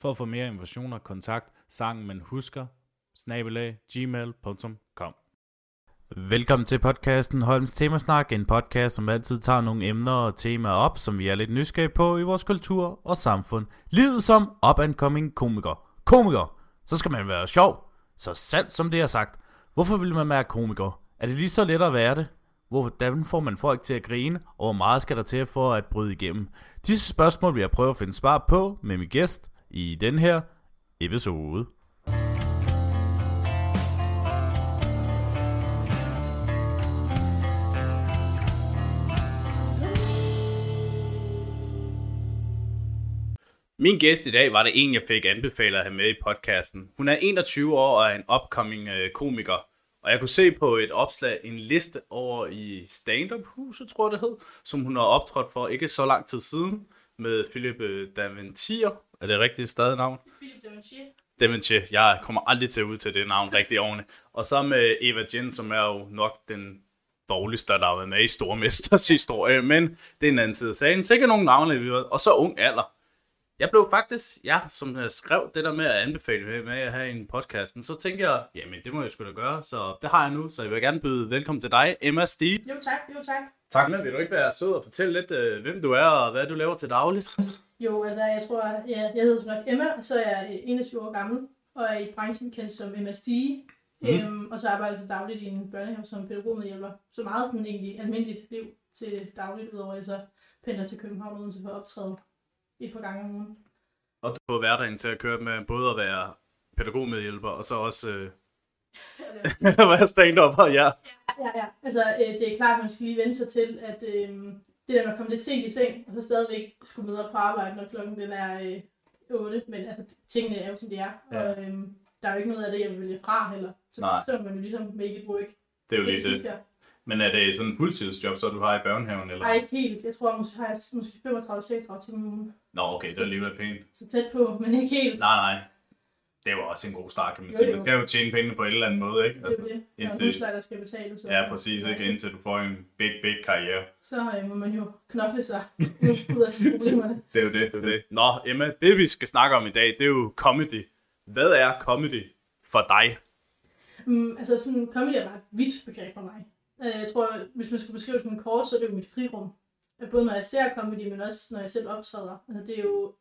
For at få mere informationer, kontakt sangen man husker, snabelag, gmail.com. Velkommen til podcasten Holms Temasnak, en podcast, som altid tager nogle emner og temaer op, som vi er lidt nysgerrige på i vores kultur og samfund. Livet som up-and-coming komiker. Komiker! Så skal man være sjov. Så sandt som det er sagt. Hvorfor vil man være komiker? Er det lige så let at være det? Hvordan får man folk til at grine, og hvor meget skal der til for at bryde igennem? Disse spørgsmål vil jeg prøve at finde svar på med min gæst i den her episode. Min gæst i dag var det en, jeg fik anbefalet at have med i podcasten. Hun er 21 år og er en upcoming øh, komiker. Og jeg kunne se på et opslag en liste over i stand-up huset, tror jeg det hed, som hun har optrådt for ikke så lang tid siden med Philip Daventier. Er det rigtigt stadig navn? Philip Daventier. Daventier. Jeg kommer aldrig til at ud til det navn rigtig ordentligt. Og så med Eva Jen, som er jo nok den dårligste, der har været med i Stormesters historie. Men det er en anden side af sagen. Sikkert nogle navne, vi Og så ung alder. Jeg blev faktisk, ja, som jeg skrev det der med at anbefale med, at have en podcasten, så tænkte jeg, jamen det må jeg sgu da gøre, så det har jeg nu, så jeg vil gerne byde velkommen til dig, Emma Stig. Jo tak, jo tak. Tak med, vil du ikke være sød og fortælle lidt, øh, hvem du er og hvad du laver til dagligt? Jo, altså jeg tror, ja, jeg hedder som nok Emma, og så er jeg 21 år gammel, og er i branchen kendt som Emma Stige. Mm. Øhm, og så arbejder jeg til dagligt i en børnehave som pædagogmedhjælper. Så meget sådan egentlig almindeligt liv til dagligt, udover at jeg så pendler til København uden for at optræde et par gange om ugen. Og du får hverdagen til at køre med både at være pædagogmedhjælper, og så også øh, være stand-up, ja. Ja, ja, ja. Altså, øh, det er klart, man skal lige vente sig til, at øh, det der med at komme lidt sent i seng, og så stadigvæk skulle møde op på arbejde, når klokken den er øh, 8. Men altså, tingene er jo, som de er. Ja. Og øh, der er jo ikke noget af det, jeg vil vælge fra heller. Så, Nej. så er man jo ligesom make it work. Det er jo lige det. jeg. Men er det sådan en fuldtidsjob, så du har i børnehaven? Eller? Nej, ikke helt. Jeg tror, måske har jeg måske 35-36 timer om ugen. Nå, okay, det er alligevel pænt. Så tæt på, men ikke helt. Nej, nej. Det var også en god start, kan man sige. Man skal jo tjene pengene på en eller anden måde, ikke? Det er det. Der er en indtil, husleje, der skal betales. så- ja, præcis, ikke? Indtil du får en big, big karriere. Så øh, må man jo knokle sig ud af problemerne. Det er jo det, det er det. Nå, Emma, det vi skal snakke om i dag, det er jo comedy. Hvad er comedy for dig? Mm, altså sådan, comedy er bare vidt begreb for mig. Øh, Jeg tror, hvis man skulle beskrive det sådan kort, så er det jo mit frirum. Både når jeg ser comedy, men også når jeg selv optræder. Altså, det er jo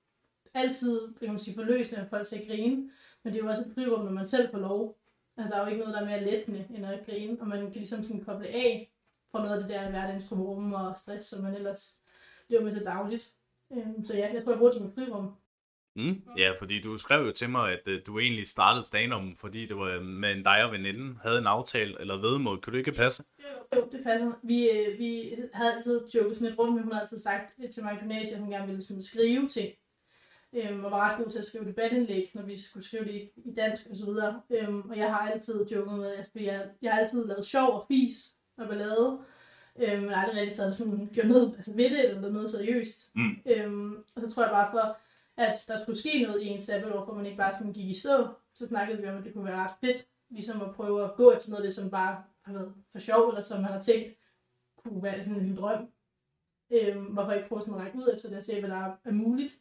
altid, kan man sige, forløsende at folk til at grine, men det er jo også et frirum, når man selv får lov. Altså, der er jo ikke noget, der er mere lettende end at grine, og man kan ligesom sådan koble af fra noget af det der hverdagsrum og stress, som man ellers lever med til dagligt. Øhm, Så ja, jeg tror, jeg bruger det som et frirum. Mm. Ja, fordi du skrev jo til mig, at uh, du egentlig startede stand fordi det var med en dig og veninde, havde en aftale eller vedmål. Kunne det ikke passe? Jo, jo, det passer. Vi, øh, vi havde altid joket sådan lidt rundt, men hun havde altid sagt øh, til mig i gymnasiet, at hun gerne ville sådan skrive ting. Øhm, og var ret god til at skrive debatindlæg, når vi skulle skrive det i, i dansk og så videre. Øhm, og jeg har altid joket med, at jeg, jeg har altid lavet sjov og fis og ballade. Øhm, men aldrig rigtig taget sådan, gjort noget altså ved det, eller noget seriøst. Mm. Øhm, og så tror jeg bare for, at der skulle ske noget i en sabbatår, hvor man ikke bare sådan gik i stå, så snakkede vi om, at det kunne være ret fedt, ligesom at prøve at gå efter noget af det, som bare har været for sjov, eller som man har tænkt kunne være sådan en drøm. Øhm, hvorfor ikke prøve sådan at række ud efter det og se, hvad der er muligt.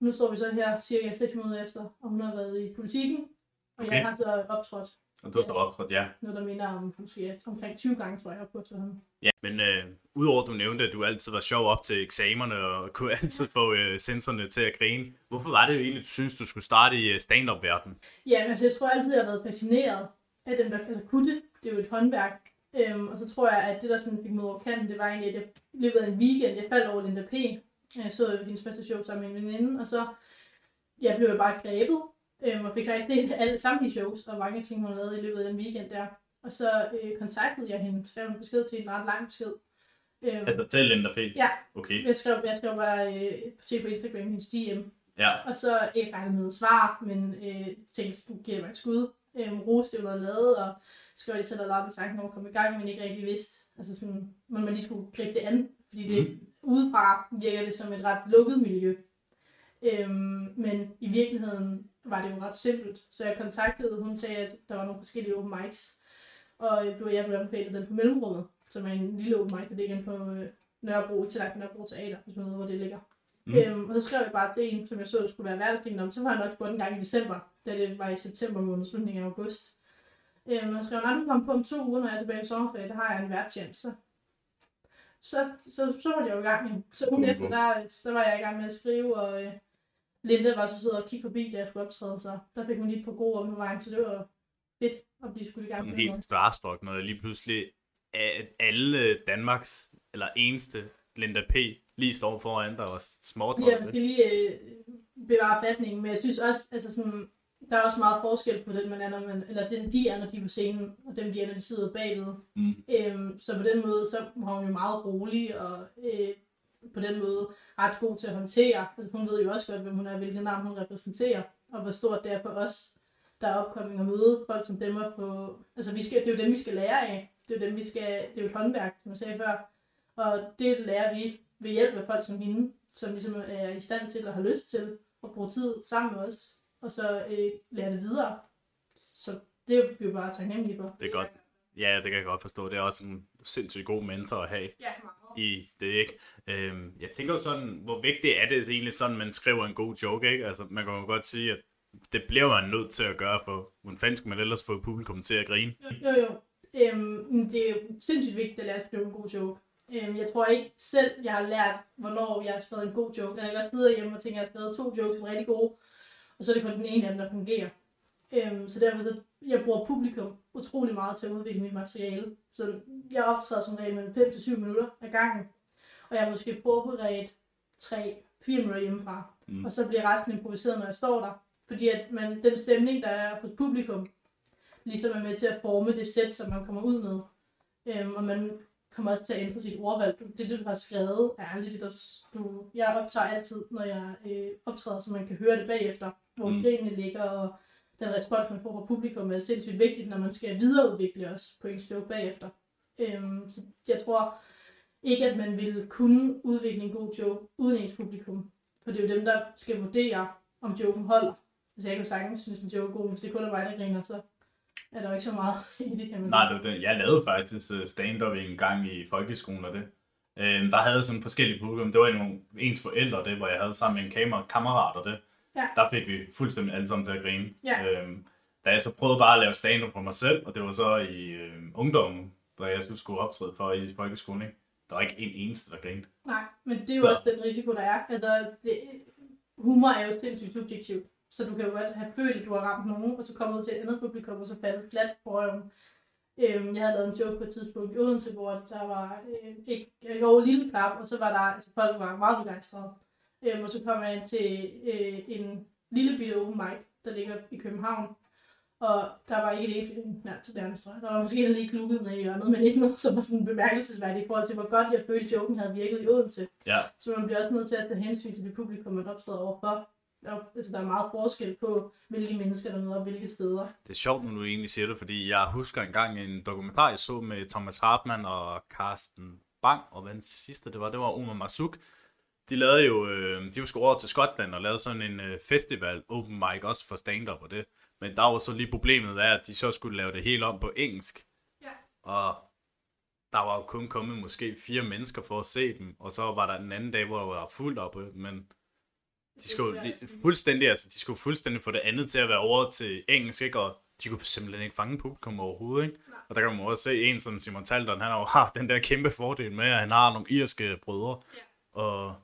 Nu står vi så her cirka 6 måneder efter, og hun har været i politikken, og Okay. jeg har så optrådt Og du har så optrådt, ja. noget, der minder om måske omkring 20 gange, tror jeg, på efterhånden. Ja, men øh, udover at du nævnte, at du altid var sjov op til eksamerne og kunne altid få øh, sensorerne til at grine, hvorfor var det jo egentlig, du synes, du skulle starte i øh, stand-up-verdenen? Ja, altså jeg tror altid, jeg har været fascineret af dem, der altså, kunne det. Det er jo et håndværk. Øhm, og så tror jeg, at det, der sådan fik mig over kanten, det var egentlig, at jeg løbet af en weekend, jeg faldt over Linda P. Jeg så hendes første show sammen med en veninde, og så jeg blev bare grebet, øhm, og fik faktisk set alle samtlige shows, og mange ting, hun lavede i løbet af den weekend der. Og så øh, kontaktede jeg hende, skrev en besked til en ret lang besked. Øhm, Altså til Linda P? ja, Okay, jeg skrev, jeg skrev bare øh, til på Instagram hendes DM, Ja. Og så ikke regnet med svar, men øh, tænkte, du giver mig et skud. Øh, roste det, var lavet, og skrev det til at lade tanken om at komme i gang, men ikke rigtig vidste, altså sådan, hvordan man lige skulle gribe det an. Fordi det Mhm. Udefra virker det som et ret lukket miljø. Øhm, men i virkeligheden var det jo ret simpelt. Så jeg kontaktede, hun sagde, at der var nogle forskellige open mics. Og blev jeg blev anbefalet den på Mellemrummet, som er en lille open mic, der ligger på øh, Nørrebro, langt fra Nørrebro Teater, hvis man ved, hvor det ligger. Mm. Øhm, og så skrev jeg bare til en, som jeg så, der skulle være hverdagsdelen om. Så var jeg nok på den gang i december, da det var i september måned, slutningen af august. Øhm, og skrev, nej, du på om to uger, når jeg er tilbage i sommerferie, der har jeg en værtchance. Så, så, så var det jo i gang. jo. Så ugen efter, der, der var jeg i gang med at skrive, og øh, Linda var så sød og kigge forbi, da jeg skulle optræde, så der fik man lige på god om vejen, så det var fedt at blive skudt i gang Sådan helt noget. starstruck, når jeg lige pludselig at alle Danmarks, eller eneste Linda P. lige står foran dig og småtalk. Ja, man skal lige øh, bevare fatningen, men jeg synes også, altså sådan, der er også meget forskel på den, man er, når man, eller den, de er, når de er på scenen, og dem, de er, når de sidder bagved. Mm. Øhm, så på den måde, så var hun jo meget rolig, og øh, på den måde ret god til at håndtere. Altså hun ved jo også godt, hvem hun er, hvilket navn hun repræsenterer, og hvor stort det er for os, der er opkomming og møde folk som dem at få... Altså vi skal, det er jo dem, vi skal lære af. Det er jo dem, vi skal... Det er jo et håndværk, som jeg sagde før. Og det lærer vi ved hjælp af folk som hende, som ligesom er i stand til og har lyst til at bruge tid sammen med os, og så øh, lære det videre. Så det er vi jo bare taknemmelige for. Det er godt. Ja, det kan jeg godt forstå. Det er også en sindssygt god mentor at have Ja, meget. i det, ikke? Øhm, jeg tænker sådan, hvor vigtigt er det egentlig sådan, man skriver en god joke, ikke? Altså, man kan jo godt sige, at det bliver man nødt til at gøre, for hvordan fanden skal man ellers få publikum til at grine? Jo, jo. Øhm, det er jo sindssygt vigtigt at lære at skrive en god joke. Øhm, jeg tror ikke selv, jeg har lært, hvornår jeg har skrevet en god joke. Jeg kan også sidde hjemme og tænke, at jeg har skrevet to jokes, som er rigtig gode, og så er det kun den ene af dem, der fungerer. Øhm, så derfor så, jeg bruger publikum utrolig meget til at udvikle mit materiale. Så jeg optræder som regel mellem 5 til 7 minutter ad gangen, og jeg har måske forberedt 3-4 minutter hjemmefra. Mm. Mm. Og så bliver resten improviseret, når jeg står der. Fordi at man, den stemning, der er hos publikum, ligesom er med til at forme det sæt, som man kommer ud med. Øhm, og man kommer også til at ændre sit ordvalg. Du- Det, du har skrevet, er aldrig det, der du... Jeg optager altid, når jeg øh, optræder, så man kan høre det bagefter, hvor Mm. grinene ligger, og den respons, man får fra publikum, er sindssygt vigtigt, når man skal videreudvikle os på en joke bagefter. Øhm, så jeg tror ikke, at man vil kunne udvikle en god joke uden ens publikum. For det er jo dem, der skal vurdere, om joken holder. Altså jeg kan jo sagtens synes, en joke er god, hvis det kun er mig, der griner, så er der jo ikke så meget i det, kan man Nej, det var det. Jeg lavede faktisk øh, stand-up en gang i folkeskolen og det. Øhm, der havde jeg sådan forskellige publikum. Det var nogle, ens forældre, det, hvor jeg havde sammen med en kamera, kammerat og det. Ja. Der fik vi fuldstændig alle sammen til at grine. Ja. Øhm, da jeg så prøvede bare at lave stand-up for mig selv, og det var så i øh, ungdommen, da jeg skulle- skulle optræde for i folkeskolen, ikke? der var ikke en eneste, der grinede. Nej, men det er jo Så- også den risiko, der er. Altså, det, humor er jo sindssygt subjektivt. Så du kan jo godt have følt, at du har ramt nogen, og så komme ud til et andet publikum, og så falde fladt på røven. Øhm, jeg havde lavet en joke på et tidspunkt i Odense, hvor der var øh, ikke, jo, en lille klap, og så var der, altså folk var meget begejstrede. Øhm, og så kom jeg ind til øh, en lille bitte open mic, der ligger i København. Og der var ikke et eneste nej, til nærmest, tror jeg. Der var måske en lige klukket ned i hjørnet, men ikke noget, som var sådan bemærkelsesværdigt i forhold til, hvor godt jeg følte, joken havde virket i Odense. Ja, Så man bliver også nødt til at tage hensyn til det publikum, man optræder overfor. Er- altså, der er meget forskel på, hvilke mennesker der møder og hvilke steder. det er sjovt, når du egentlig siger det, fordi jeg husker engang en dokumentar, jeg så med Thomas Hartmann og Carsten Bang, og hvad den sidste det var, det var Omar Masuk. De lavede jo, øh, de var over til Skotland og lavede sådan en øh, festival, open mic, også for stand-up og det. Men der var så lige problemet af, at de så skulle lave det helt om på engelsk. Ja. Og der var jo kun kommet måske fire mennesker for at se dem, og så var der den anden dag, hvor der var fuldt op, men de skulle jo fuldstændig, altså, de skulle fuldstændig få det andet til at være over til engelsk, ikke? og de kunne simpelthen ikke fange publikum overhovedet. Ikke? Og der kan man også se en som Simon Talton, han har jo haft den der kæmpe fordel med, at han har nogle irske brødre og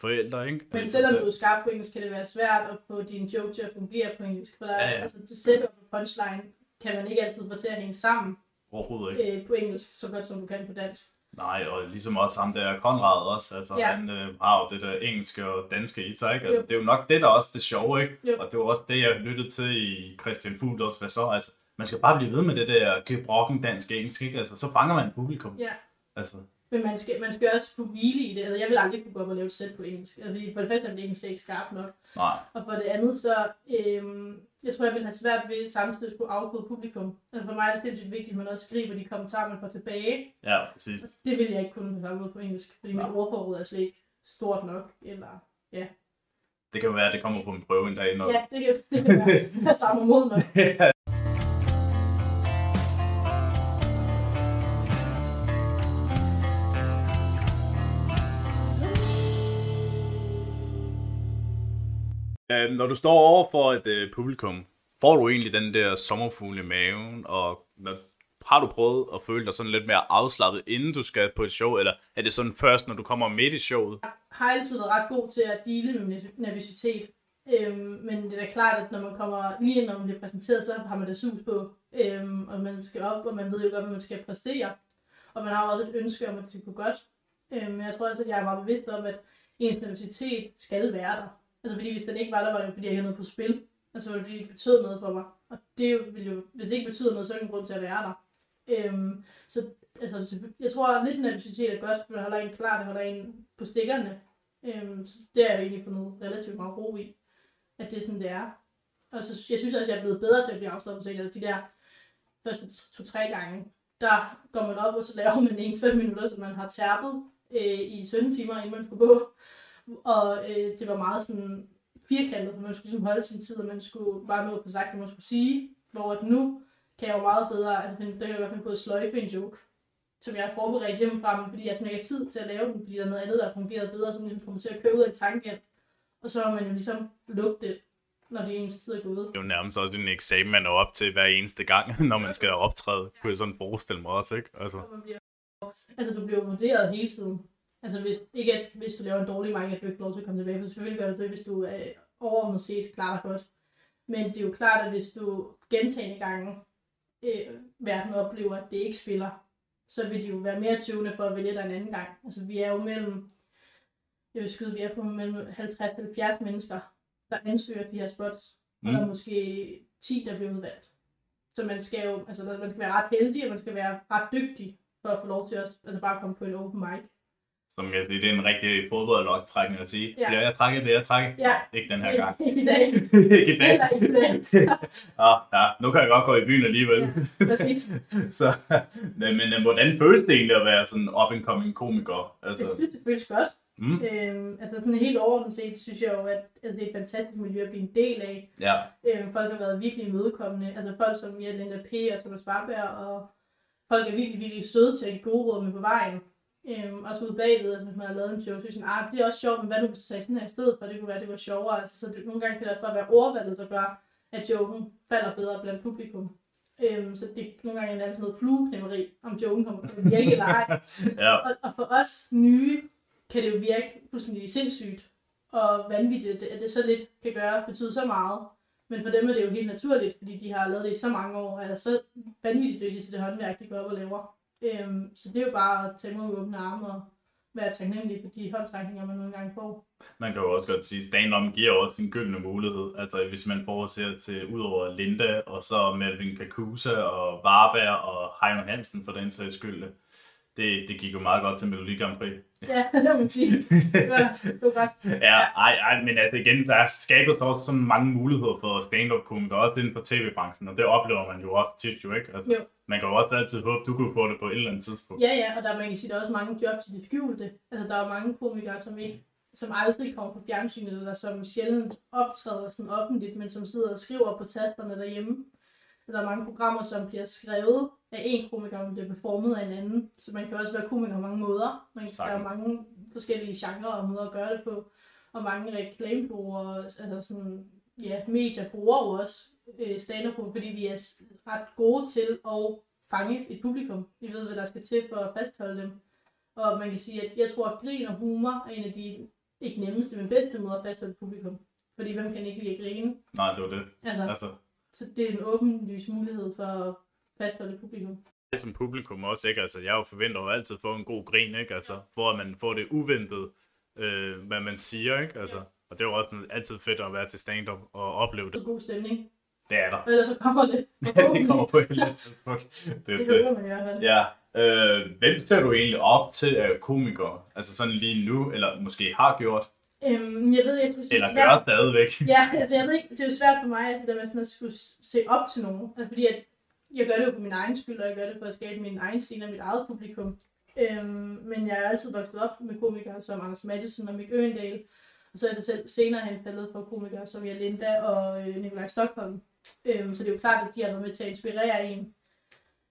forældre. Ikke? Men Altså, selvom du er skarp på engelsk, kan det være svært at få din joke til at fungere på engelsk. For der er, Ja, ja. altså, det setup og punchline kan man ikke altid få til at hænge sammen Overhovedet ikke. øh, på engelsk, så godt som du kan på dansk. Nej, og ligesom også ham der Konrad også, altså Ja. han øh, har jo det der engelske og danske i sig, ikke? Altså, Jo. det er jo nok det, der er også det sjove, ikke? Jo. Og det var også det, jeg lyttede til i Christian Fugl også, hvad så, altså, man skal bare blive ved med det der gebrokken dansk engelsk, ikke? Altså, så fanger man publikum. Ja. Altså, Men man skal, man skal også kunne hvile i det. Altså, jeg vil aldrig kunne gå op og lave et sæt på engelsk. Altså, fordi for det første er det engelsk ikke skarpt nok. Nej. Og for det andet, så øhm, jeg tror, jeg vil have svært ved samtidig at skulle afkode publikum. Altså for mig er det sindssygt vigtigt, at man også skriver de kommentarer, man får tilbage. Ja, præcis. Det vil jeg ikke kunne på samme måde på engelsk, fordi mit Nej. ordforråd er slet ikke stort nok. Eller, Det kan jo være, at det kommer på en prøve en dag. Når... ja, det kan, det kan være, jeg samme mod mig. Øh, når du står over for et øh, publikum, får du egentlig den der sommerfugle i maven, og når, har du prøvet at føle dig sådan lidt mere afslappet, inden du skal på et show, eller er det sådan først, når du kommer midt i showet? har altid været ret god til at dele med nervøsitet. Øhm, men det er da klart, at når man kommer lige ind, når man bliver præsenteret, så har man det sus på, øhm, og man skal op, og man ved jo godt, hvad man skal præstere. Og man har også et ønske om, at det skal gå godt. Øhm, jeg tror også, at jeg er meget bevidst om, at ens nervøsitet skal være der. Altså fordi hvis den ikke var der, var det jo fordi, jeg havde noget på spil. Altså var det fordi, det ikke betød noget for mig. Og det ville jo, hvis det ikke betyder noget, så er det en grund til at være der. Øhm, så altså, jeg tror, at lidt nervøsitet er godt, for det holder en klar, det holder en på stikkerne. Øhm, så det har jeg egentlig fundet relativt meget ro i, at det er sådan, det er. Og så, jeg synes også, at jeg er blevet bedre til at blive afslappet, så jeg- de der første to-tre gange, der går man op, og så laver man ens fem minutter, så man har tærpet øh, i 17 timer, inden man skulle gå. Og øh, det var meget sådan firkantet, for man skulle ligesom holde sin tid, og man skulle bare nå at få sagt, hvad man skulle sige. Hvor at nu kan jeg jo meget bedre, altså der kan jeg godt finde på at sløjfe en joke, som jeg har forberedt hjemmefra, men fordi jeg simpelthen ikke har tid til at lave den, fordi der er noget andet, der har fungeret bedre, som ligesom kommer til at køre ud af en tangent. Og så har man jo ligesom lukket det, når det ens tid er gået. Det er jo nærmest også en eksamen, man er op til hver eneste gang, når man skal optræde. Kunne jeg sådan forestille mig også, ikke? Altså, Og man bliver, altså du bliver vurderet hele tiden. Altså hvis, ikke at hvis du laver en dårlig mange, at du ikke får lov til at komme tilbage, for selvfølgelig gør du det, hvis du er overordnet set klarer dig godt. Men det er jo klart, at hvis du gentagende gange øh, verden oplever, at det ikke spiller, så vil de jo være mere tøvende for at vælge dig en anden gang. Altså vi er jo mellem, jeg vil skyde, vi er på mellem 50 og 70 mennesker, der ansøger de her spots, mm. og der er Mm. måske 10, der bliver udvalgt. Så man skal jo, altså man skal være ret heldig, og man skal være ret dygtig for at få lov til at altså bare komme på en open mic. Som jeg siger, det er en rigtig fodboldlogtrækning at sige. Ja. Ja. Jeg trækker det, jeg trækker. Ja. Ikke den her gang. Ikke i dag. ikke i dag. Ikke i dag. Ah, ja, nu kan jeg godt gå i byen alligevel. Ja, præcis. så, men, men hvordan føles det egentlig at være sådan en up-and-coming komiker? Jeg Altså, synes, det føles godt. mm, Øhm, altså sådan helt overordnet set, synes jeg jo, at altså, det er et fantastisk miljø at blive en del af. ja, Øhm, folk har været virkelig imødekommende. Altså folk som Mia Linda P. og Thomas Warberg, og folk er virkelig, virkelig søde til at give gode råd med på vejen. Øhm, også ude bagved, altså hvis man har lavet en joke, så er sådan, ah, det er også sjovt, men hvad nu hvis du sagde sådan her i stedet for, det kunne være, det var sjovere. Altså, så det, nogle gange kan det også bare være ordvalget, der gør, at joken falder bedre blandt publikum. Øhm, så det er nogle gange nærmest noget flueknemmeri, om joken kommer til at virke eller ej. ja, Og, og for os nye kan det jo virke fuldstændig sindssygt og vanvittigt, at det så lidt kan gøre, betyde så meget. Men for dem er det jo helt naturligt, fordi de har lavet det i så mange år, og er så vanvittigt dygtige til det håndværk, de går op og laver. Øhm, så det er jo bare at tage imod åbne arme og være taknemmelig for de håndtrækninger, man nogle gange får. man kan jo også godt sige, stand-up giver også en gyldne mulighed. Altså hvis man forudser til, udover Linda, og så Melvin Kakusa og Varberg og Heino Hansen for den sags skyld. Det, det gik jo meget godt til Melodi Grand Prix. Ja, det må man sige. Det var, det var godt. Ja, ej, ej, men altså igen, der er skabet så også sådan mange muligheder for stand-up komikere, også inden for tv-branchen, og det oplever man jo også tit jo, ikke? Altså, Jo. Man kan jo også altid håbe, du kunne få det på et eller andet tidspunkt. Ja, ja, og der, man kan sige, der er også mange jobs i det skjulte. Altså, der er mange komikere, som ikke som aldrig kommer på fjernsynet, eller som sjældent optræder sådan offentligt, men som sidder og skriver på tasterne derhjemme. Der er mange programmer, som bliver skrevet af en komiker, og bliver performet af en anden. Så man kan også være komiker på mange måder. Man, der er mange forskellige genrer og måder at gøre det på. Og mange reklamebrugere, altså sådan, ja, medier bruger jo også øh, stand på, fordi vi er ret gode til at fange et publikum. Vi ved, hvad der skal til for at fastholde dem. Og man kan sige, at jeg tror, at grin og humor er en af de, ikke nemmeste, men bedste måder at fastholde et publikum. Fordi hvem kan ikke lide at grine? Nej, det var det. Altså, Altså, så det er en åbenlys mulighed for at fastholde publikum. som publikum også, ikke? Altså, jeg forventer jo altid at få en god grin, ikke? Altså, hvor man får det uventet, øh, hvad man siger, ikke? Altså, og det er jo også altid fedt at være til stand-up og opleve det. Så god stemning. Det er der. Ellers så kommer det. det kommer på et eller andet tidspunkt. Det, Det det, hører man i hvert fald. Ja, Øh, hvem ser du egentlig op til af komikere? Altså sådan lige nu, eller måske har gjort, Øhm, jeg ved, jeg skulle sige... eller jeg- gør stadigvæk? Ja, altså jeg ved ikke, det er jo svært for mig, at det der med, at man skulle se op til nogen. Altså, fordi at jeg gør det jo for min egen skyld, og jeg gør det for at skabe min egen scene og mit eget publikum. Øhm, men jeg er altid vokset op med komikere som Anders Madsen og Mik Øgendal. Og så er det selv senere hen faldet for komikere som jeg Linda og øh, Nikolaj Stockholm. Øhm, så det er jo klart, at de har været med til at inspirere en.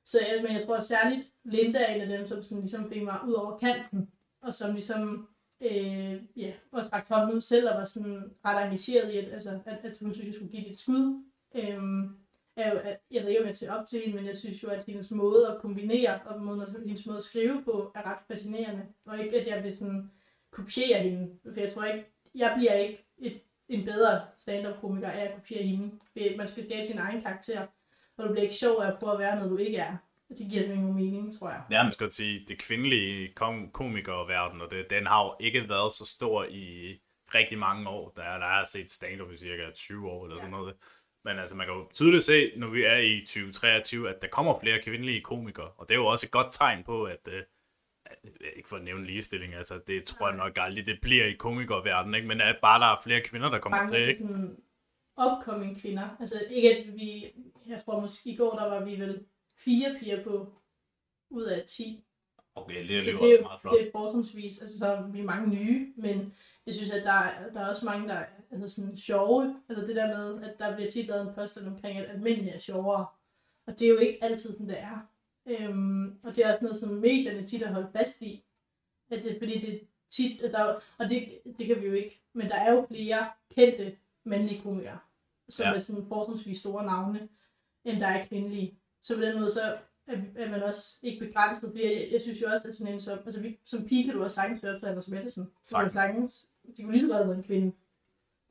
Så jeg, men jeg tror at særligt, Linda er en af dem, som sådan, ligesom fik mig ud over kanten. Og som ligesom øh, ja, også rakt hånden ud selv og var sådan ret engageret i, at, altså, at, at hun synes, jeg skulle give det et skud. Øh, er jo, at, jeg ved ikke, om jeg ser op til hende, men jeg synes jo, at hendes måde at kombinere og hendes måde at skrive på er ret fascinerende. Og ikke, at jeg vil sådan kopiere hende. For jeg tror ikke, jeg bliver ikke et, en bedre stand-up-komiker af at kopiere hende. For man skal skabe sin egen karakter, og du bliver ikke sjov af at prøve at være noget, du ikke er. Og det giver nogen mening, tror jeg. Ja, man skal godt sige, det kvindelige kom- komikerverden, og det, den har jo ikke været så stor i rigtig mange år. Der, der jeg set stand-up i cirka 20 år eller sådan Ja. noget. Men altså, man kan jo tydeligt se, når vi er i 2023, at der kommer flere kvindelige komikere. Og det er jo også et godt tegn på, at, øh, at ikke for at nævne ligestilling, altså det tror jeg nok aldrig, det bliver i komikerverdenen, ikke? men at bare der er flere kvinder, der kommer mange til, ikke? sådan upcoming kvinder. Altså ikke at vi, jeg tror måske i går, der var vi vel fire piger på ud af 10. Okay, det er Så jo det er også meget flot. det er fortrinsvis, altså så er vi mange nye, men jeg synes, at der, er- der er også mange, der er altså sådan sjove. Altså det der med, at der bliver tit lavet en påstand omkring, at almindelige er sjovere. Og det er jo ikke altid sådan, det er. Øhm, og det er også noget, som medierne tit har holdt fast i. At det, fordi det tit, at der, og det, det kan vi jo ikke, men der er jo flere kendte mandlige komikere, som ja. er sådan forholdsvis store navne, end der er kvindelige. Så på den måde, så er, er man også ikke begrænset. Fordi jeg, jeg synes jo også, at sådan en som, altså vi, som pige kan du også sagtens høre på Anders Madsen. Så Sagtens. sagtens. De kunne lige så godt have været en kvinde.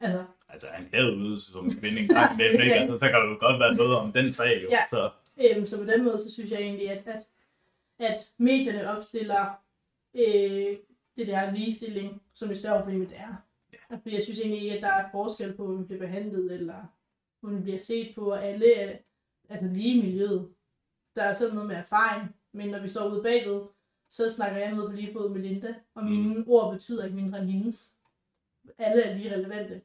Altså, Altså, han kan jo yde som en kvinde en gang ikke? Altså, så kan det jo godt være noget om den sag, jo. Ja. Så, Øhm, så på den måde, så synes jeg egentlig, at, at, at medierne opstiller øh, det der ligestilling som et større problem, det er. Ja. Fordi jeg synes egentlig ikke, at der er forskel på, hvordan man bliver behandlet, eller hvordan man bliver set på, og alle altså lige i miljøet. Der er sådan noget med erfaring, men når vi står ude bagved, så snakker jeg med på lige fod med Linda, og mine mm. ord betyder ikke mindre end hendes. Alle er lige relevante.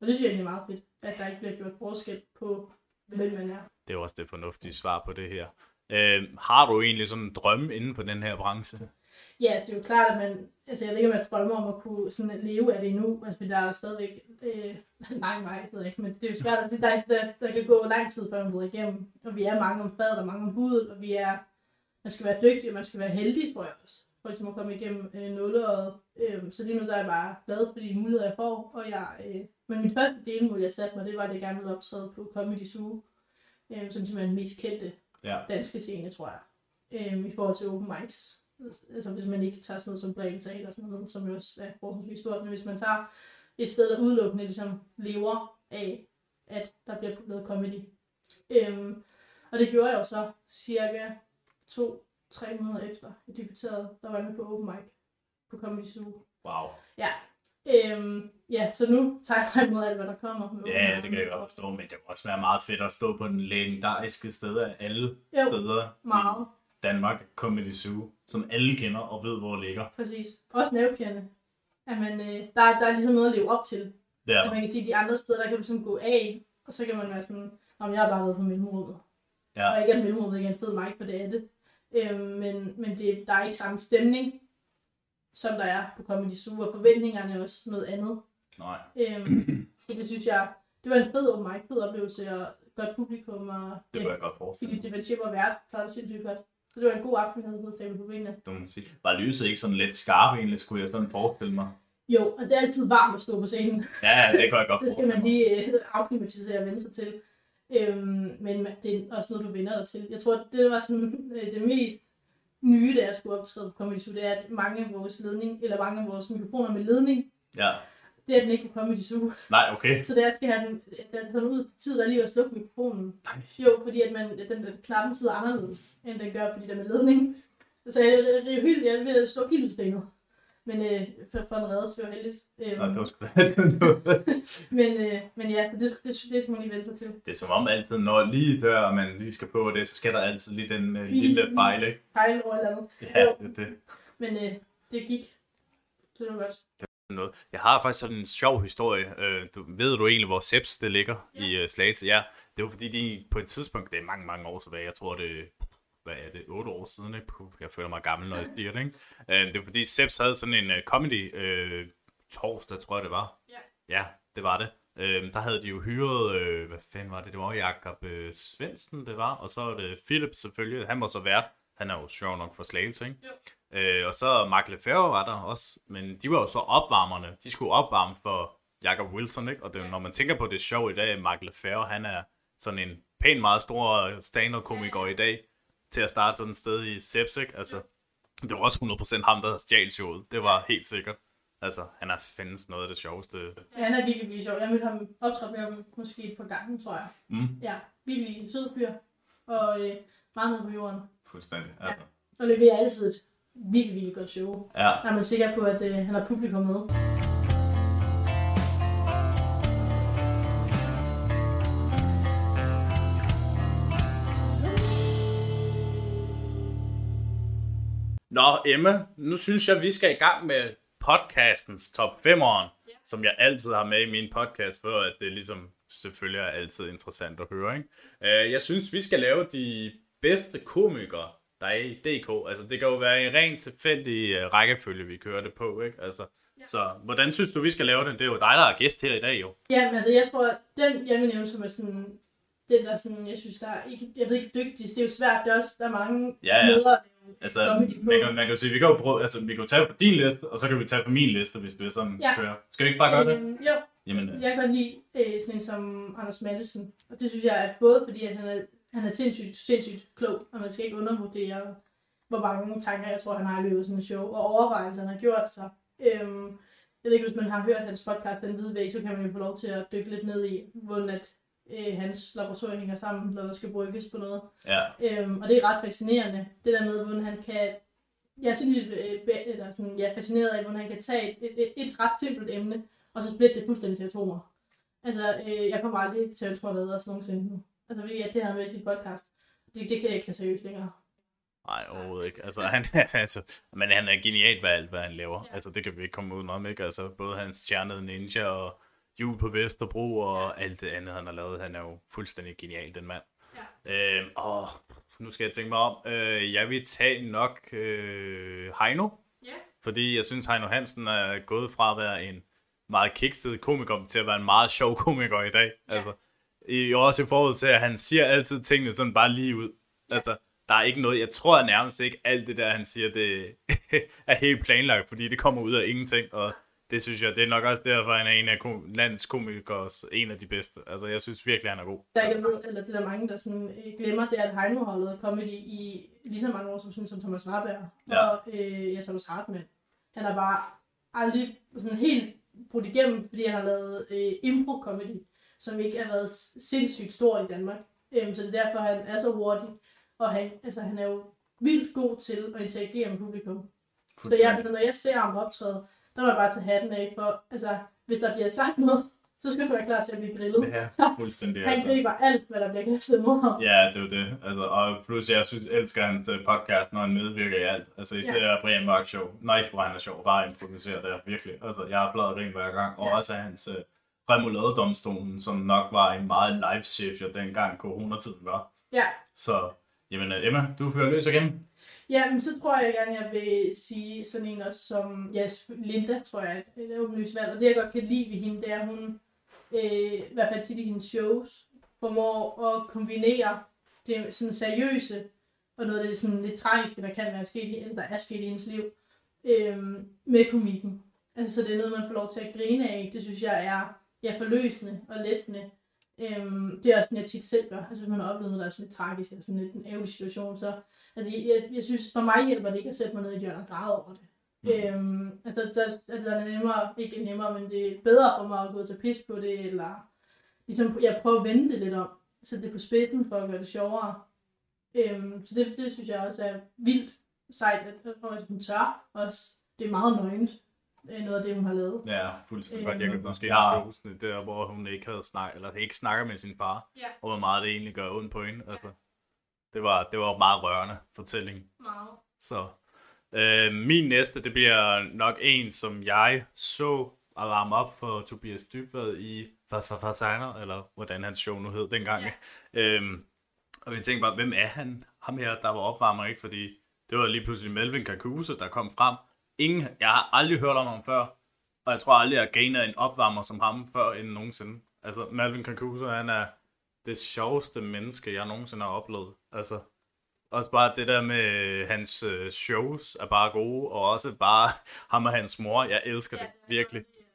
Og det synes jeg egentlig er meget fedt, at der ikke bliver gjort forskel på, hvem man er. det er også det fornuftige svar på det her. Øh, har du egentlig sådan en drømme inden på den her branche? Ja, det er jo klart, at man, altså jeg ved ikke, om jeg drømmer om at kunne sådan leve af det endnu, altså der er stadigvæk øh, lang vej, ved jeg ikke, men det er jo svært, altså, der, der, der kan gå lang tid, før man bryder igennem, og vi er mange om fadet og mange om budet, og vi er, man skal være dygtig, og man skal være heldig, tror jeg også, for ligesom at komme igennem øh, nåleåret. Øh, så lige nu der er jeg bare glad for de muligheder, jeg får, og jeg, øh, men mit første delmål, jeg satte mig, det var, at jeg gerne ville optræde på Comedy Zoo, øh, som simpelthen den mest kendte Ja. danske scene, tror jeg, øh, i forhold til open mics. Altså hvis man ikke tager sådan noget som Bremen Teater og sådan noget, som jo også er forholdsvis stort, men hvis man tager et sted, der udelukkende ligesom lever af, at der bliver lavet comedy. Øhm, og det gjorde jeg jo så cirka to-tre måneder efter, jeg debuterede, der var jeg med på open mic på Comedy Zoo. Wow. Ja, øhm, ja så nu tager jeg imod alt, hvad der kommer. Med Ja, det kan jeg godt forstå, men det må også være meget fedt at stå på den legendariske sted af alle Jo, steder Meget. Danmark, Comedy Zoo, som alle kender og ved, hvor ligger. Præcis. Også nervepirrende. At man, øh, der, der er ligesom noget at leve op til. Det er At der. man kan sige, at de andre steder, der kan du sådan gå af, og så kan man være sådan, om jeg har bare været på mellemrummet. Ja. Og ikke at mellemrummet ikke er en fed mic, for det er det. Øhm, men men det, der er ikke samme stemning, som der er på Comedy Zoo, og forventningerne er også noget andet. Nej. Øhm, det synes jeg, det var en fed open mic, fed oplevelse, og godt publikum, og Det kunne jeg godt forestille Philip mig. Devanchier var vært, klarede det sindssygt godt. Så det var en god aften, jeg havde fået stablet på benene. Det må man sige. Var lyset ikke sådan lidt skarp egentlig, skulle jeg sådan forestille mig? Jo, og det er altid varmt at stå på scenen. Ja, det kan jeg godt Det skal man lige øh, afklimatisere og vende sig til. Øhm, men det er også noget, du vender dig til. Jeg tror, det var sådan øh, det mest nye, da jeg skulle optræde på Comedy Zoo, det er, at mange af vores ledning, eller mange af vores mikrofoner med ledning, Ja. Det er den ikke på Comedy Zoo. Nej, okay. Så da jeg skal have den, da jeg den ud til tid, der er lige at slukke mikrofonen. Nej. Jo, fordi at man, den, den knappen sidder anderledes, end den gør på de der med ledning. Så jeg, det er helt, jeg er ved at slå helt udstenet. Men øh, for, for en redde, det var heldigt. Øhm, Nå, det var sgu men, øh, men ja, så det, det, det skal man lige vente sig til. Det er som om altid, når lige dør, man lige skal på det, så skal der altid lige den uh, lille fejl, ikke? Fejl over eller andet. Ja, det er det. Men øh, det gik. Så det var godt. Noget. Jeg har faktisk sådan en sjov historie. Øh, du, ved du egentlig, hvor Seps det ligger ja. i uh, Slagelse? Ja, det var fordi, de på et tidspunkt, det er mange, mange år tilbage, jeg tror det hvad er det, 8 år siden, ikke? Puh, jeg føler mig gammel, når jeg siger det, ikke? Uh, det var fordi, Seps havde sådan en uh, comedy uh, torsdag, tror jeg det var. Ja. Ja, det var det. Uh, der havde de jo hyret, uh, hvad fanden var det, det var Jakob uh, Svendsen, det var, og så var det Philip selvfølgelig, han var så vært, han er jo sjov nok for Slagelse, ikke? Jo. Øh, og så Mark Lefebvre var der også, men de var jo så opvarmerne. De skulle opvarme for Jacob Wilson, ikke? Og det, når man tænker på det show i dag, Mark Lefebvre, han er sådan en pænt meget stor stand-up-komiker i dag, til at starte sådan et sted i Seps, ikke? Altså, det var også 100% ham, der havde stjålet showet. Det var helt sikkert. Altså, han har findes noget af det sjoveste. Ja, han er virkelig, virkelig sjov. Jeg mødte ham optræde med ham måske et par gange, tror jeg. Mm. Ja, virkelig sød fyr. Og øh, meget nede på jorden. Fuldstændig, altså. Og leverer altid et virkelig, virkelig godt show. Ja, Der er man sikker på, at øh, han har publikum med. Nå, Emma, nu synes jeg, vi skal i gang med podcastens top 5'eren, Ja. som jeg altid har med i min podcast, for at det ligesom selvfølgelig er altid interessant at høre. Ikke? Øh, Jeg synes, vi skal lave de bedste komikere, der er i DK. Altså, det kan jo være en rent tilfældig øh, rækkefølge, vi kører det på. Ikke? Altså, Ja. Så hvordan synes du, vi skal lave den? Det er jo dig, der er gæst her i dag, jo. Ja, men altså, jeg tror, at den, jeg vil nævne, som er sådan, den der sådan, jeg synes, der er ikke, jeg ved ikke, dygtigst, det er jo svært, det er også, der er mange Ja, ja. lave Altså, man kan, man kan jo sige, vi kan jo prøve, altså, vi kan tage på din liste, og så kan vi tage på min liste, hvis det er sådan, Ja. kører. Skal vi ikke bare gøre det? Øhm, jo, Jamen, altså, øh, jeg kan godt lide øh, sådan en som Anders Madsen, og det synes jeg er både fordi, at han er, han er sindssygt, sindssygt klog, og man skal ikke undervurdere, hvor mange tanker, jeg tror, han har i løbet af sådan en show, og overvejelser, han har gjort sig. Øhm, jeg ved ikke, hvis man har hørt hans podcast, Den Hvide Væg, så kan man jo få lov til at dykke lidt ned i, hvordan at, øh, hans laboratorium hænger sammen, når der skal brygges på noget. ja. Øhm, og det er ret fascinerende, det der med, hvordan han kan... Jeg er simpelthen øh, eller sådan, ja, fascineret af, hvordan han kan tage et, et, et ret simpelt emne, og så splitte det fuldstændig til atomer. Altså, øh, jeg kommer aldrig til at tro, hvad også nogensinde nu. Altså, fordi at det han med i sin podcast. Det, det kan jeg ikke tage seriøst længere. Nej, overhovedet ikke. Altså, han, altså, men han er genial ved alt, hvad han laver. Ja. Altså, det kan vi ikke komme udenom, ikke? Altså, både hans stjernede ninja og jul på Vesterbro og ja. alt det andet, han har lavet. Han er jo fuldstændig genial, den mand. Ja. Øhm, åh, nu skal jeg tænke mig om. Øh, jeg vil tage nok øh, Heino, Ja. fordi jeg synes, Heino Hansen er gået fra at være en meget kikset komiker til at være en meget sjov komiker i dag. Ja. Altså, i, også i forhold til, at han siger altid tingene sådan bare lige ud. Altså, der er ikke noget, jeg tror nærmest ikke alt det der, han siger, det er helt planlagt, fordi det kommer ud af ingenting, og det synes jeg, det er nok også derfor, han er en af kom- landets komikere, en af de bedste. Altså, jeg synes virkelig, han er god. Der jeg ved, eller det der mange, der sådan, øh, glemmer, det er, at Heino har lavet comedy i lige så mange år som, sådan, som Thomas Warberg Ja. og øh, ja, Thomas Hartmann. Han har bare aldrig sådan helt brudt igennem, fordi han har lavet øh, impro-comedy, som ikke har været sindssygt stor i Danmark. Øhm, så det er derfor, han er så hurtig, og han, altså, han er jo vildt god til at interagere med publikum. Så jeg, altså, når jeg ser ham optræde, der må jeg bare tage hatten af for, altså, hvis der bliver sagt noget, så skal du være klar til at blive grillet. Er fuldstændig. Han Altså. griber alt, hvad der bliver kastet mod ham. Ja, det er jo det. Altså, og plus, jeg synes, elsker hans øh, podcast, når han medvirker i alt. Altså, især ja. Brian Mørk Show. Nej, hvor han er sjov. Bare improvisere der, virkelig. Altså, jeg har flad ring hver gang. Og Ja. også hans uh, remouladedomstolen, som nok var en meget live chef, dengang coronatiden var. Ja. Så, jamen øh, Emma, du fører løs igen. Ja, men så tror jeg gerne, jeg vil sige sådan en også som, ja, Linda, tror jeg, er et åbenlyst valg. Og det, jeg godt kan lide ved hende, det er, at hun, øh, i hvert fald til i hendes shows, formår at kombinere det sådan seriøse, og noget af det sådan lidt tragiske, der kan være sket i, eller der er sket i hendes liv, øh, med komikken. Altså, så det er noget, man får lov til at grine af. Det synes jeg er ja, forløsende og lettende. Øhm, det er også sådan, jeg tit selv gør. Altså, hvis man har oplevet noget, der er sådan lidt tragisk, eller sådan lidt en ærgerlig situation, så altså, jeg, jeg, synes, for mig hjælper det ikke at sætte mig ned i et hjørne og græde over det. Mm. Øhm, altså, der, der, der er det nemmere, ikke nemmere, men det er bedre for mig at gå til pis på det, eller ligesom, jeg prøver at vende det lidt om, sætte det på spidsen for at gøre det sjovere. Øhm, så det, det synes jeg også er vildt sejt, at, at, hun tør også det er meget nøgent, noget af det, hun har lavet. Ja, fuldstændig. Øhm, jeg kan måske ja. ja. huske det der, hvor hun ikke havde snakket, eller ikke snakker med sin far, Ja. og hvor meget det egentlig gør ondt på hende. Altså, det var, det var meget rørende fortælling. Meget. Så øh, min næste, det bliver nok en, som jeg så at ramme op for Tobias Dybvad i Fasagner, eller hvordan hans show nu hed dengang. Ja. Øhm, og jeg tænkte bare, hvem er han? Ham her, der var opvarmer, ikke? Fordi det var lige pludselig Melvin Kakuse, der kom frem. Ingen, jeg har aldrig hørt om ham før, og jeg tror aldrig, jeg har ganet en opvarmer som ham før end nogensinde. Altså, Melvin Kakuse, han er det sjoveste menneske, jeg nogensinde har oplevet. Altså, også bare det der med øh, hans øh, shows er bare gode, og også bare ham og hans mor. Jeg elsker ja, det, er virkelig. sådan,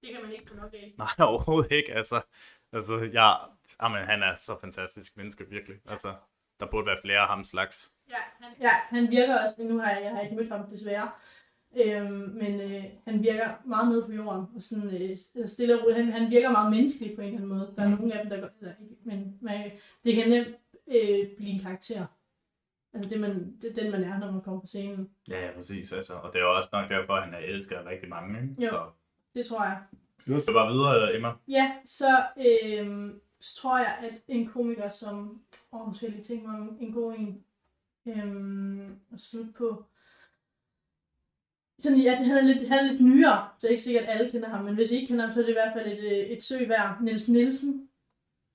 Det, det kan man ikke få nok af. Nej, overhovedet ikke. Altså, altså jeg, jamen, han er så fantastisk menneske, virkelig. Altså, der burde være flere af ham slags. Ja, han, ja, han virker også, nu har jeg, jeg har ikke mødt ham desværre, øhm, men øh, han virker meget nede på jorden, og sådan øh, stille og roligt. Han, han virker meget menneskelig på en eller anden måde. Der er nogle af dem, der går, eller ikke, men man, det kan nemt øh, blive en karakter. Altså det, man, det er den, man er, når man kommer på scenen. Ja, ja, præcis. Altså. Og det er også nok derfor, at han er elsket af rigtig mange. Ikke? Jo. Så Det tror jeg. du skal bare videre, Emma. Ja, så, øh, så tror jeg, at en komiker, som... Åh, nu skal jeg lige tænke mig om en god en. Øh, at slutte på. Sådan, ja, det, han, er lidt, han er lidt nyere, så det er ikke sikkert, at alle kender ham. Men hvis I ikke kender ham, så er det i hvert fald et, øh, et søg værd. Niels Nielsen.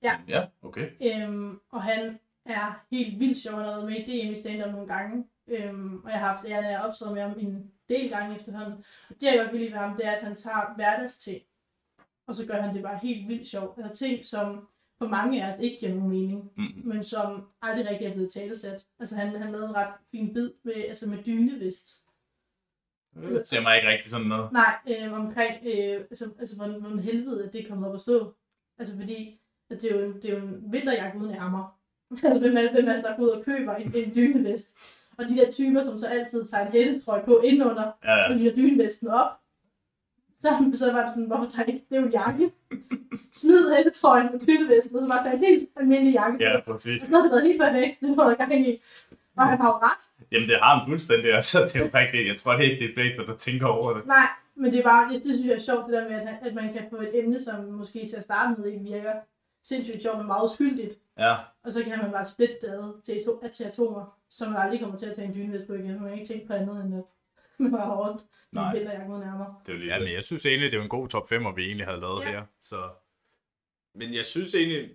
Ja. Ja, okay. Øhm, og han er helt vildt sjov. Han har været med i DM i stand nogle gange. Øhm, og jeg har haft æren af at optræde med ham en del gange efterhånden. Og det, jeg godt kan lide ved ham, det er, at han tager hverdagsting. Og så gør han det bare helt vildt sjovt. Altså ting, som for mange af os ikke giver nogen mening, Mm. men som aldrig rigtig er blevet talesat. Altså han, han lavede en ret fin bid med, altså med dynevist. Det ser mig ikke rigtig sådan noget. Nej, øh, omkring, øh, altså, altså hvordan, hvordan helvede det er kommet op at stå. Altså fordi, at det er jo en, det er jo en vinterjakke uden ærmer. Hvem er det, hvem er det, der går ud og køber en, en dynevest? Og de der typer, som så altid tager en hættetrøje på indenunder, Ja, ja. og lige dynevesten op. Så, så var det sådan, hvorfor tager ikke, det er jo en jakke. Smid hættetrøjen og dynevesten, og så bare tage en helt almindelig jakke på. Ja, præcis. Og så havde det været helt perfekt, det var der gang i. Og han har jo ret. Jamen, det har han fuldstændig, og så det er jo rigtigt. Jeg tror, det er ikke de fleste, der tænker over det. Nej, men det er bare, det, det synes jeg er sjovt, det der med, at, at man kan få et emne, som måske til at starte med ikke virker sindssygt sjovt, men meget uskyldigt. Ja, Og så kan man bare splitte det ad til, ato- til atomer, som man aldrig kommer til at tage en dynevest på igen. Man kan ikke tænke på andet end at man bare rundt med Nej. en vinterjakke uden nærmere. det er jo lige ja, men jeg synes egentlig, det er en god top 5, vi egentlig havde lavet Ja. her. Så. Men jeg synes egentlig,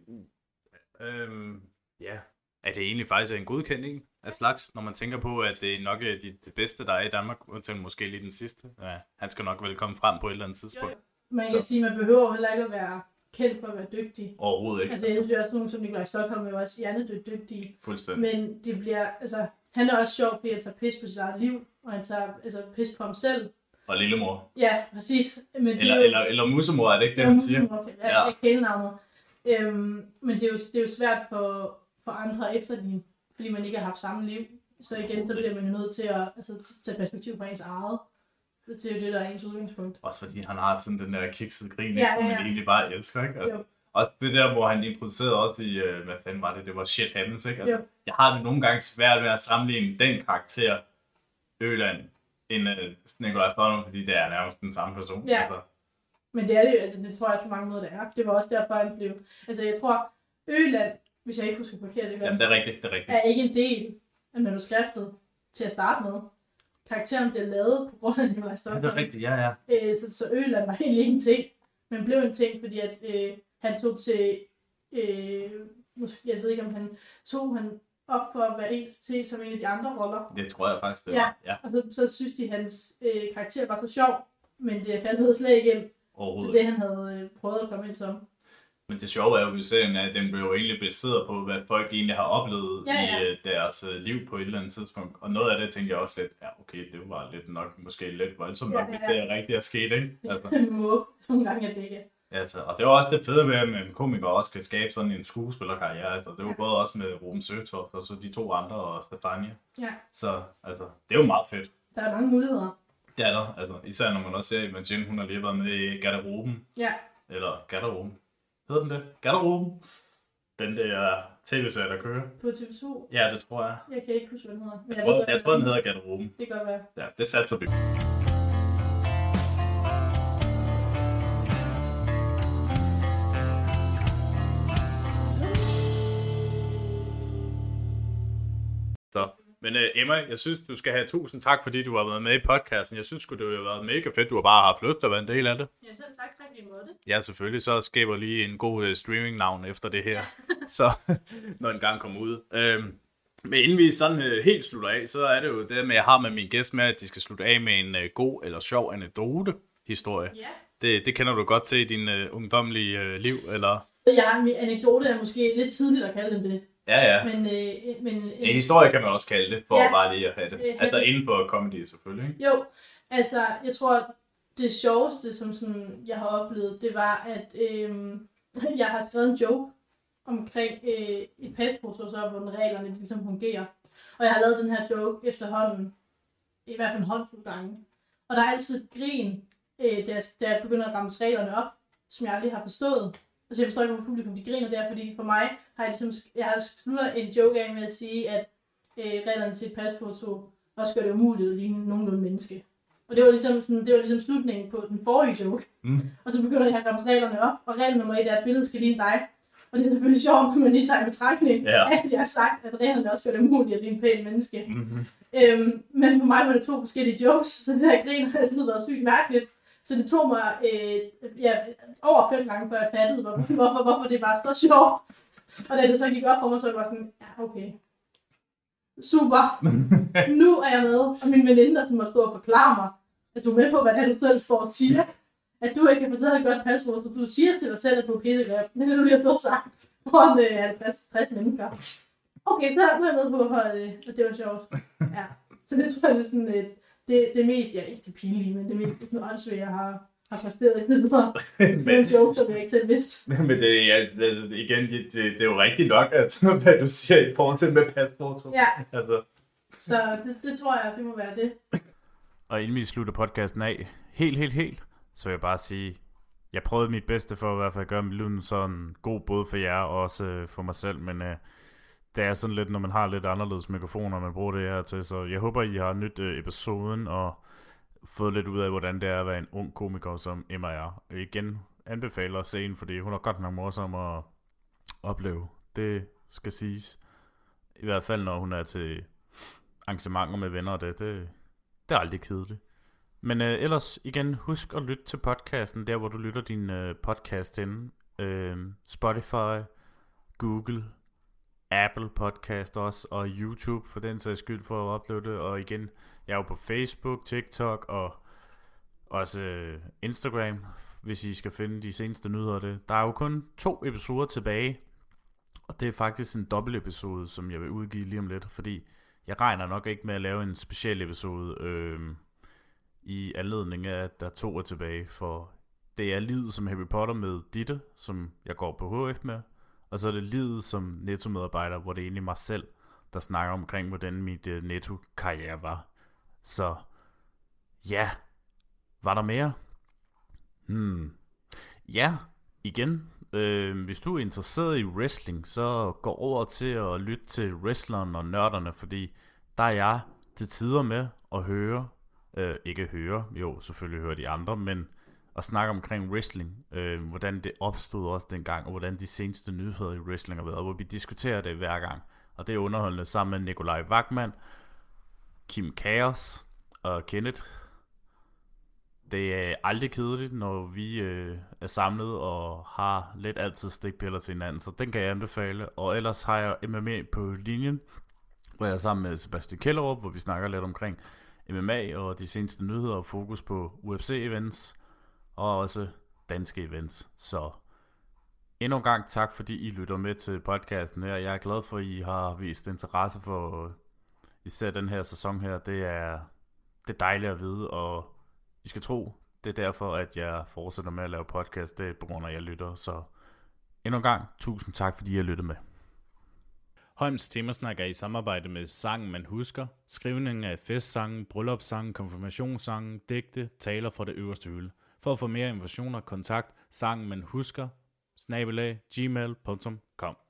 øhm, ja, at det egentlig faktisk er en godkending af slags, når man tænker på, at det er nok er de, det bedste, der er i Danmark, undtagen måske lige den sidste. Ja, han skal nok vel komme frem på et eller andet tidspunkt. Man kan Så. sige, at man behøver heller ikke at være kendt for at være dygtig. Overhovedet ikke. Altså, jeg synes også, nogen som Nikolaj Stockholm er jo også hjernedødt dygtige. Fuldstændig. Men det bliver, altså, han er også sjov, fordi han tager pis på sit eget liv, og han tager altså, pis på ham selv. Og lillemor. Ja, præcis. Men det Eller, er jo, eller, eller musemor, er det ikke det, det jo siger? musemor, ja, Ja. jeg kender navnet. Øhm, men det er, jo, det er jo svært for, for andre at efterligne, fordi man ikke har haft samme liv. Så igen, så bliver man jo nødt til at altså, tage perspektiv fra ens eget. Det er jo det, der er ens udgangspunkt. Også fordi han har sådan den der kiksede grin, Ja, ja, som ja, man ja. egentlig bare elsker, ikke? Altså, Jo. også det der, hvor han improviserede også i, øh, hvad fanden var det, det var shit happens, ikke? Altså, Jo. jeg har det nogle gange svært ved at sammenligne den karakter, Øland, end uh, Nikolaj Stolmer, fordi det er nærmest den samme person. Ja. Altså, Men det er det jo, altså det tror jeg på mange måder, det er. Det var også derfor, han blev... Altså jeg tror, Øland, hvis jeg ikke husker forkert, det, jamen, det er rigtigt, det er rigtigt. er ikke en del af manuskriptet til at starte med. Karakteren bliver lavet på grund af Nikolaj Ja, det Stockholm. er rigtigt, ja, ja. Øh, så, så Øland var egentlig ikke en ting, men blev en ting, fordi at øh, han tog til, øh, måske, jeg ved ikke om han tog han op for at være en til som en af de andre roller, Det tror jeg faktisk, det Ja. var. Ja, og så, så synes de, hans øh, karakter var så sjov, men det passede slet ikke ind til det, han havde øh, prøvet at komme ind som. Men det sjove er jo ved serien, at den blev jo egentlig baseret på, hvad folk egentlig har oplevet Ja, ja. i øh, deres øh, liv på et eller andet tidspunkt. Og noget af det tænker jeg også lidt, ja okay, det var lidt nok, måske lidt voldsomt Ja, nok, hvis ja. det er rigtigt er sket, ikke? Altså, må nogle gange at dække. altså, og det var også det fede ved, at en komiker også kan skabe sådan en skuespillerkarriere. Altså, det var Ja. både også med Ruben Søtoft og så de to andre og Stefania. Ja, Så altså, det er jo meget fedt. der er mange muligheder. Det er der, altså, især når man også ser, at Jen, hun har lige været med i Garderoben, Ja, eller Garderoben. Hedder den det? Garderoben? Den der tv-serie, der kører. på TV2. Ja, det tror jeg. Jeg kan ikke huske, hvad den hedder. Men Jeg ved tror, jeg hvad tror den hedder Garderoben. Det kan godt være. Ja, det satser vi. Men uh, Emma, jeg synes, du skal have tusind tak, fordi du har været med i podcasten. Jeg synes det har været mega fedt. Du har bare haft lyst til at være en del af det. Ja, selv tak, tak lige måtte. Ja, selvfølgelig. Så skaber lige en god uh, streaming-navn efter det her. så, når en gang kommer ud. Øhm, men inden vi sådan uh, helt slutter af, så er det jo det med, jeg har med min gæst med, at de skal slutte af med en uh, god eller sjov anekdote-historie. Ja. Det, det kender du godt til i din uh, ungdomlige uh, liv, eller? Ja, min anekdote er måske lidt tidligt at kalde den det. Ja, ja. Men, øh, men En historie kan man også kalde det, for Ja. bare lige at have det. Øh, Altså inden for comedy selvfølgelig. Ikke? Jo, altså, jeg tror, det sjoveste, som sådan, jeg har oplevet, det var, at øh, jeg har skrevet en joke omkring øh, et pasfoto, så hvordan reglerne de ligesom fungerer. Og jeg har lavet den her joke efterhånden, i hvert fald en håndfuld gange. Og der er altid grin, øh, da, jeg, da jeg begynder at ramme reglerne op, som jeg aldrig har forstået. Altså jeg forstår ikke, hvorfor publikum de griner der, fordi for mig har jeg ligesom, jeg har sluttet en joke af med at sige, at øh, reglerne til et pasfoto også gør det umuligt at ligne nogenlunde menneske. Og det var ligesom, sådan, det var ligesom slutningen på den forrige joke. Mm. Og så begynder jeg at ramme reglerne op, og regel nummer et er, at billedet skal ligne dig. Og det er selvfølgelig sjovt, når man lige tager i betragtning, Ja. at jeg har sagt, at reglerne også gør det umuligt at ligne pæn menneske. Mm-hmm. Øhm, men for mig var det to forskellige jokes, så det der grin har altid været sygt mærkeligt. Så det tog mig øh, ja, over fem gange, før jeg fattede, hvorfor, hvorfor, hvorfor det var så sjovt. Og da det så gik op for mig, så var jeg sådan, ja, okay. Super. nu er jeg med. Og min veninde, der må stå og forklare mig, at du er med på, hvad det er, du selv står og siger. At du ikke kan fortælle et godt passord, så du siger til dig selv, at du er pissegreb. Det er det, du lige har stået og sagt foran øh, 50-60 mennesker. Okay, så er jeg med på, at, øh, at det var sjovt. Ja. Så det tror jeg, det er sådan øh, det, det mest, ja ikke det pinlige, men det mest sådan åndssvagt, jeg har, har præsteret i. Og det en joke, som jeg ikke selv vidste. Men det, ja, det, igen, det, det, det er jo rigtigt nok, altså, hvad du siger i forhold til med pasfoto. Ja, Altså. så det, det tror jeg, det må være det. Og inden vi slutter podcasten af, helt, helt, helt, så vil jeg bare sige, jeg prøvede mit bedste for at i hvert fald gøre lyden sådan god, både for jer og også øh, for mig selv, men øh, det er sådan lidt, når man har lidt anderledes mikrofoner, man bruger det her til, så jeg håber, I har nyt øh, episoden og fået lidt ud af, hvordan det er at være en ung komiker, som Emma er. Og igen, anbefaler at se hende, fordi hun er godt nok morsom at opleve. Det skal siges. I hvert fald, når hun er til arrangementer med venner og det. Det, det er aldrig kedeligt. Men øh, ellers igen, husk at lytte til podcasten, der hvor du lytter din øh, podcast ind. Øh, Spotify, Google, Apple Podcast også, og YouTube for den sags skyld for at uploade. det. Og igen, jeg er jo på Facebook, TikTok og også øh, Instagram, hvis I skal finde de seneste nyheder af det. Der er jo kun to episoder tilbage, og det er faktisk en dobbelt episode, som jeg vil udgive lige om lidt, fordi jeg regner nok ikke med at lave en speciel episode øh, i anledning af, at der er to er tilbage, for det er livet som Harry Potter med Ditte, som jeg går på HF med, og så er det livet som netto-medarbejder, hvor det er egentlig mig selv, der snakker omkring, hvordan mit øh, netto-karriere var. Så ja, var der mere? Hmm. Ja, igen, øh, hvis du er interesseret i wrestling, så gå over til at lytte til wrestleren og nørderne, fordi der er jeg til tider med at høre, øh, ikke høre, jo selvfølgelig hører de andre, men og snakke omkring wrestling, øh, hvordan det opstod også dengang, og hvordan de seneste nyheder i wrestling har været, hvor vi diskuterer det hver gang. Og det er underholdende sammen med Nikolaj Wagman, Kim Chaos og Kenneth. Det er aldrig kedeligt, når vi øh, er samlet og har lidt altid stikpiller til hinanden, så den kan jeg anbefale. Og ellers har jeg MMA på linjen, hvor jeg er sammen med Sebastian Kellerup, hvor vi snakker lidt omkring MMA og de seneste nyheder og fokus på UFC-events og også danske events. Så endnu en gang tak, fordi I lytter med til podcasten her. Jeg er glad for, at I har vist interesse for især den her sæson her. Det er, det er dejligt at vide, og I skal tro, det er derfor, at jeg fortsætter med at lave podcast. Det er på grund af, at jeg lytter. Så endnu en gang, tusind tak, fordi I har lyttet med. Holms Temasnak er i samarbejde med Sangen Man Husker, skrivningen af festsangen, bryllupssangen, konfirmationssangen, digte, taler fra det øverste hylde. For at få mere information og kontakt, sangen man husker, snabelag, gmail.com.